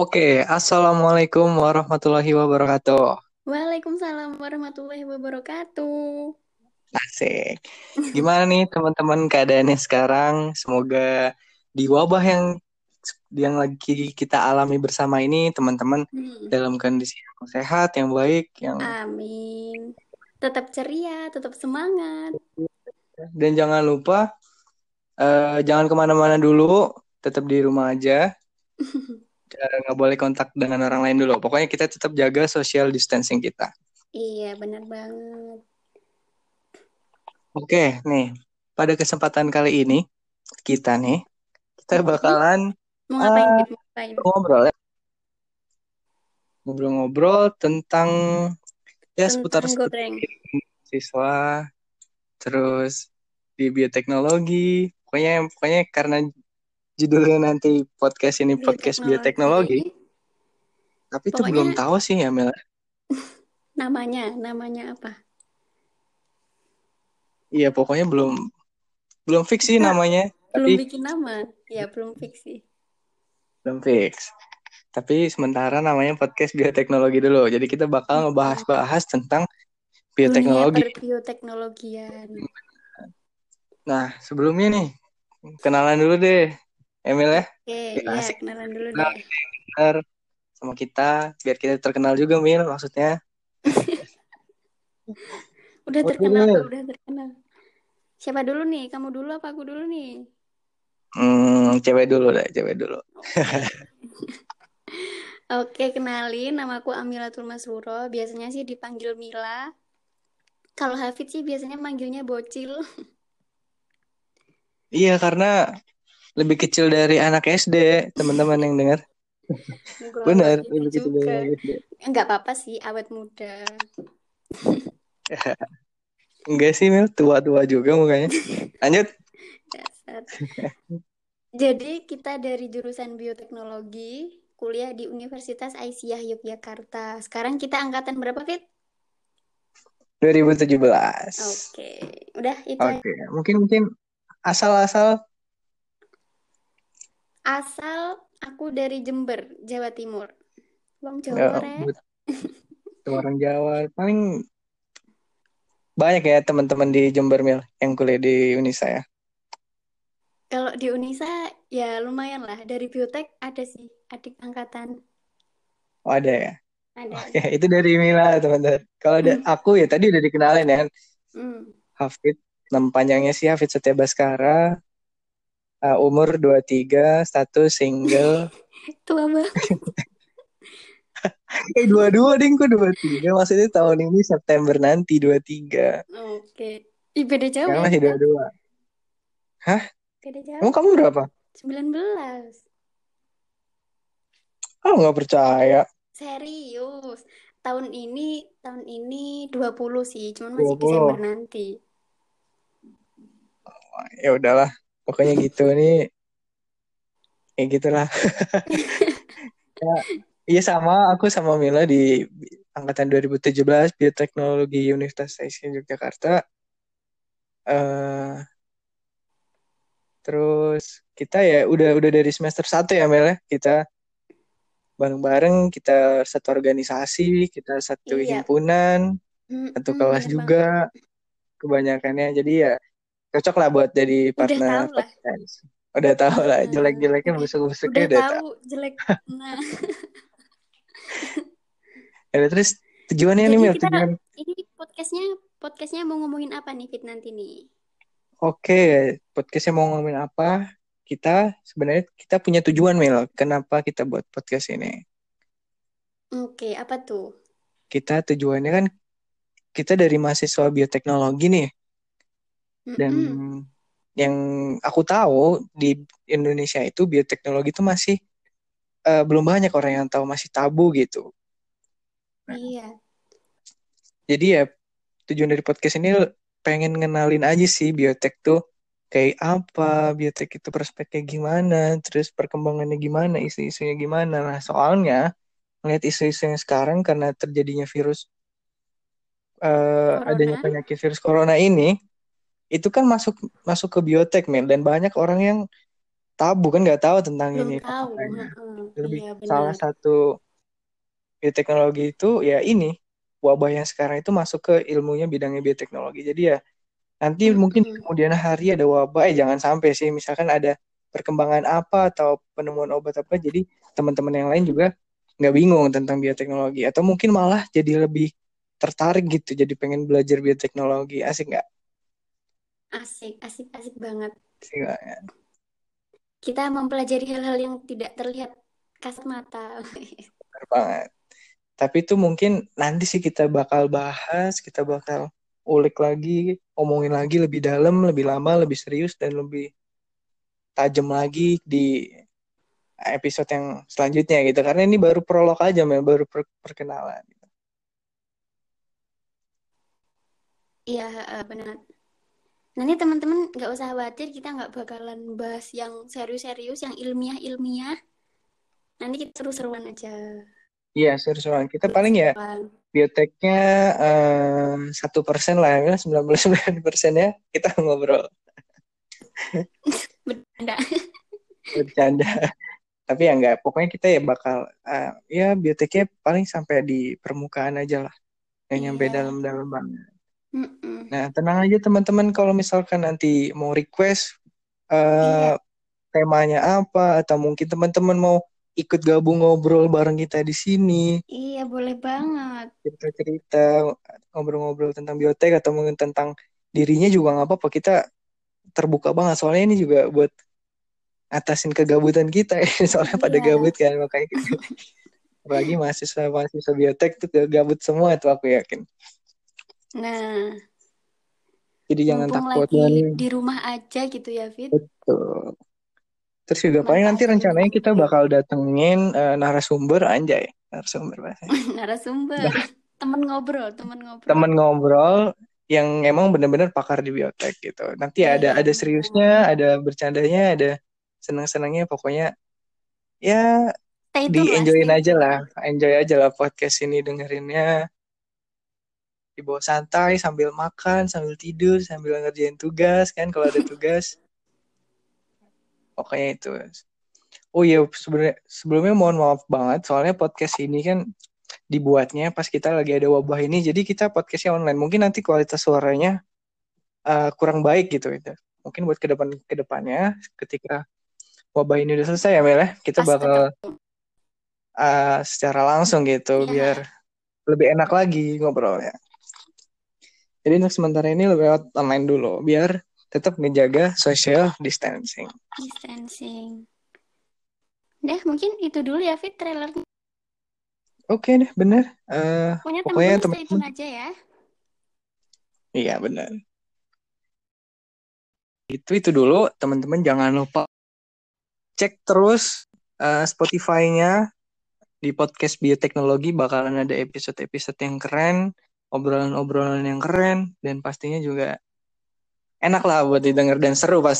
Oke, Assalamualaikum warahmatullahi wabarakatuh. Waalaikumsalam warahmatullahi wabarakatuh. Asik. Gimana nih teman-teman keadaannya sekarang? Semoga di wabah yang yang lagi kita alami bersama ini teman-teman Hmm. dalam kondisi yang sehat, yang baik, yang Amin. Tetap ceria, tetap semangat. dan jangan lupa eh, jangan ke mana-mana dulu, tetap di rumah aja. Eh, nggak boleh kontak dengan orang lain dulu. Pokoknya kita tetap jaga social distancing kita. Iya, benar banget. Oke, nih pada kesempatan kali ini kita nih kita bakalan Mau ngapain. Fit? Mau ngapain? ngobrol ya. Ngobrol-ngobrol tentang ya seputar Tentang seputar siswa, terus di bioteknologi. Pokoknya pokoknya karena judulnya nanti podcast ini podcast bioteknologi, tapi itu Pokoknya- belum tahu sih ya Mel. Namanya, namanya apa? Iya, pokoknya belum belum fix sih namanya, Belum tapi bikin nama. Ya, belum fix sih. belum fix. Tapi sementara namanya podcast bioteknologi dulu. Jadi kita bakal ngebahas-bahas tentang bioteknologi. Dunia perbioteknologian. Nah, sebelumnya nih, kenalan dulu deh, Emil ya, Oke, Ya, ya, kenalan dulu deh. benar sama kita, biar kita terkenal juga, Mil, maksudnya. Udah terkenal, tuh, udah terkenal. Siapa dulu nih? Kamu dulu apa aku dulu nih? Hmm, cewek dulu deh, cewek dulu. Oke, kenalin nama aku Amilatul Masuro. Biasanya sih dipanggil Mila. Kalau Hafid sih biasanya manggilnya Bocil. Iya, karena lebih kecil dari anak SD, teman-teman yang dengar. Benar, gitu lebih kecil dari anak SD. Enggak apa-apa sih, awet muda. Enggak sih, Mil, tua-tua juga mukanya. Lanjut. Jadi kita dari jurusan bioteknologi, kuliah di Universitas Aisyah Yogyakarta. Sekarang kita angkatan berapa, Fit? 2017. Oke, udah itu Oke, aja. mungkin mungkin asal-asal Asal aku dari Jember, Jawa Timur. Wong ya, Jawa, bet- orang Jawa paling banyak ya teman-teman di Jember Mil yang kuliah di Unisa ya. Kalau di Unisa ya lumayan lah. Dari biotek ada sih adik angkatan. Oh, ada ya. Ada. Oke, itu dari Mila teman-teman. Kalau ada aku ya tadi udah dikenalin ya, Hmm. Hafid. Nama panjangnya sih Hafid Setia Baskara. Uh, umur 23, status single. Tua banget. Eh, dua-dua ding, kok 23? Maksudnya tahun ini September nanti 23. Oke. Ih, beda jauh Sekarang ya masih kita. dua-dua. Beda jauh. Emang kamu berapa? 19. Oh, nggak percaya. Serius. Tahun ini tahun ini 20 sih, cuman masih 20. Desember nanti. Ya udahlah, pokoknya gitu nih. Ya gitulah. Ya, iya sama, aku sama Mila di angkatan 2017 Bioteknologi Universitas Aisyah Yogyakarta. eh terus kita ya udah udah dari semester 1 ya Mel ya. Kita bareng-bareng, kita satu organisasi, kita satu Iya. himpunan, Mm-mm, satu kelas juga banget. kebanyakannya. Jadi ya cocok lah buat jadi Udah partner tahu lah. Udah tahu lah, jelek-jeleknya, udah busuk-busuknya udah udah tahu. tahu jelek. Nah, Ya, terus tujuannya nih jadi Mil, kita tujuan ini podcastnya podcastnya mau ngomongin apa nih Fit nanti nih? Oke, podcastnya mau ngomongin apa? Kita sebenarnya kita punya tujuan Mil. Kenapa kita buat podcast ini? Oke, apa tuh? Kita tujuannya kan kita dari mahasiswa bioteknologi nih, dan Mm-mm. yang aku tahu di Indonesia itu bioteknologi itu masih eh, belum banyak orang yang tahu, masih tabu gitu. Nah, Iya. jadi ya tujuan dari podcast ini pengen ngenalin aja sih biotek tuh kayak apa, biotek itu prospeknya gimana, terus perkembangannya gimana, isu-isunya gimana. Nah, soalnya ngeliat isu-isu yang sekarang karena terjadinya virus eh, adanya penyakit virus corona ini, itu kan masuk masuk ke biotek, men, dan banyak orang yang tabu kan? Nggak tahu tentang belum ini. tahu lebih iya salah satu bioteknologi itu ya ini. Wabah yang sekarang itu masuk ke ilmunya bidangnya bioteknologi. Jadi ya nanti mungkin di Mm-mm. kemudian hari ada wabah eh jangan sampai sih. Misalkan ada perkembangan apa atau penemuan obat apa jadi teman-teman yang lain juga nggak bingung tentang bioteknologi. Atau mungkin malah jadi lebih tertarik gitu jadi pengen belajar bioteknologi. Asik nggak asik asik asik banget. Asik nggak? kita mempelajari hal-hal yang tidak terlihat kasat mata. Bener banget. Tapi itu mungkin nanti sih kita bakal bahas kita bakal ulik lagi omongin lagi lebih dalam lebih lama lebih serius dan lebih tajam lagi di episode yang selanjutnya gitu. Karena ini baru prolog aja Mel baru per- perkenalan. Iya eh, benar nanti teman-teman nggak usah khawatir kita nggak bakalan bahas yang serius-serius yang ilmiah-ilmiah. Nanti kita seru-seruan aja. Iya seru-seruan. Kita paling ya bioteknya satu persen lah ya sembilan puluh sembilan persen ya kita ngobrol. Bercanda. Bercanda. Tapi ya enggak pokoknya kita ya bakal eh, ya bioteknya paling sampai di permukaan aja lah. Nggak nyampe Iya. dalam-dalam banget Mm-mm. nah tenang aja teman-teman. Kalau misalkan nanti mau request Iya. eh, temanya apa atau mungkin teman-teman mau ikut gabung ngobrol bareng kita di sini. Iya boleh banget. Cerita-cerita ngobrol-ngobrol tentang biotek atau mungkin tentang dirinya juga nggak apa-apa. Kita terbuka banget. Soalnya ini juga buat atasin kegabutan kita. Ya soalnya pada Iya. gabut kan makanya apalagi mahasiswa mahasiswa biotek tuh gabut semua tuh aku yakin nah jadi jangan takut lagi dan di rumah aja gitu ya Fit. Betul. Terus juga paling nanti rencananya kita bakal datengin eh, narasumber anjay. Narasumber bahasa narasumber. Temen ngobrol temen ngobrol. Temen ngobrol yang emang bener-bener pakar di biotek gitu. Nanti Iya, ada ada benar. seriusnya, ada bercandanya, ada senang-senangnya. Pokoknya ya di enjoyin aja lah, enjoy aja lah podcast ini dengerinnya. Dibawa santai sambil makan, sambil tidur, sambil ngerjain tugas kan kalau ada tugas. Pokoknya itu. Oh iya, sebenarnya sebelumnya mohon maaf banget soalnya podcast ini kan dibuatnya pas kita lagi ada wabah ini jadi kita podcastnya online mungkin nanti kualitas suaranya uh, kurang baik gitu itu mungkin buat ke depan ke depannya ketika wabah ini udah selesai ya Mel ya kita bakal uh, secara langsung gitu Iya. biar lebih enak lagi ngobrolnya jadi untuk sementara ini lewat online dulu biar tetap menjaga social distancing. Distancing. Deh, mungkin itu dulu ya Fit trailernya. oke deh bener. Uh, Pokoknya tune teman-teman- aja ya. iya benar itu itu dulu. Teman-teman jangan lupa cek terus uh, Spotify-nya. Di podcast bioteknologi bakalan ada episode-episode yang keren, obrolan-obrolan yang keren, dan pastinya juga enak lah buat didengar dan seru pasti.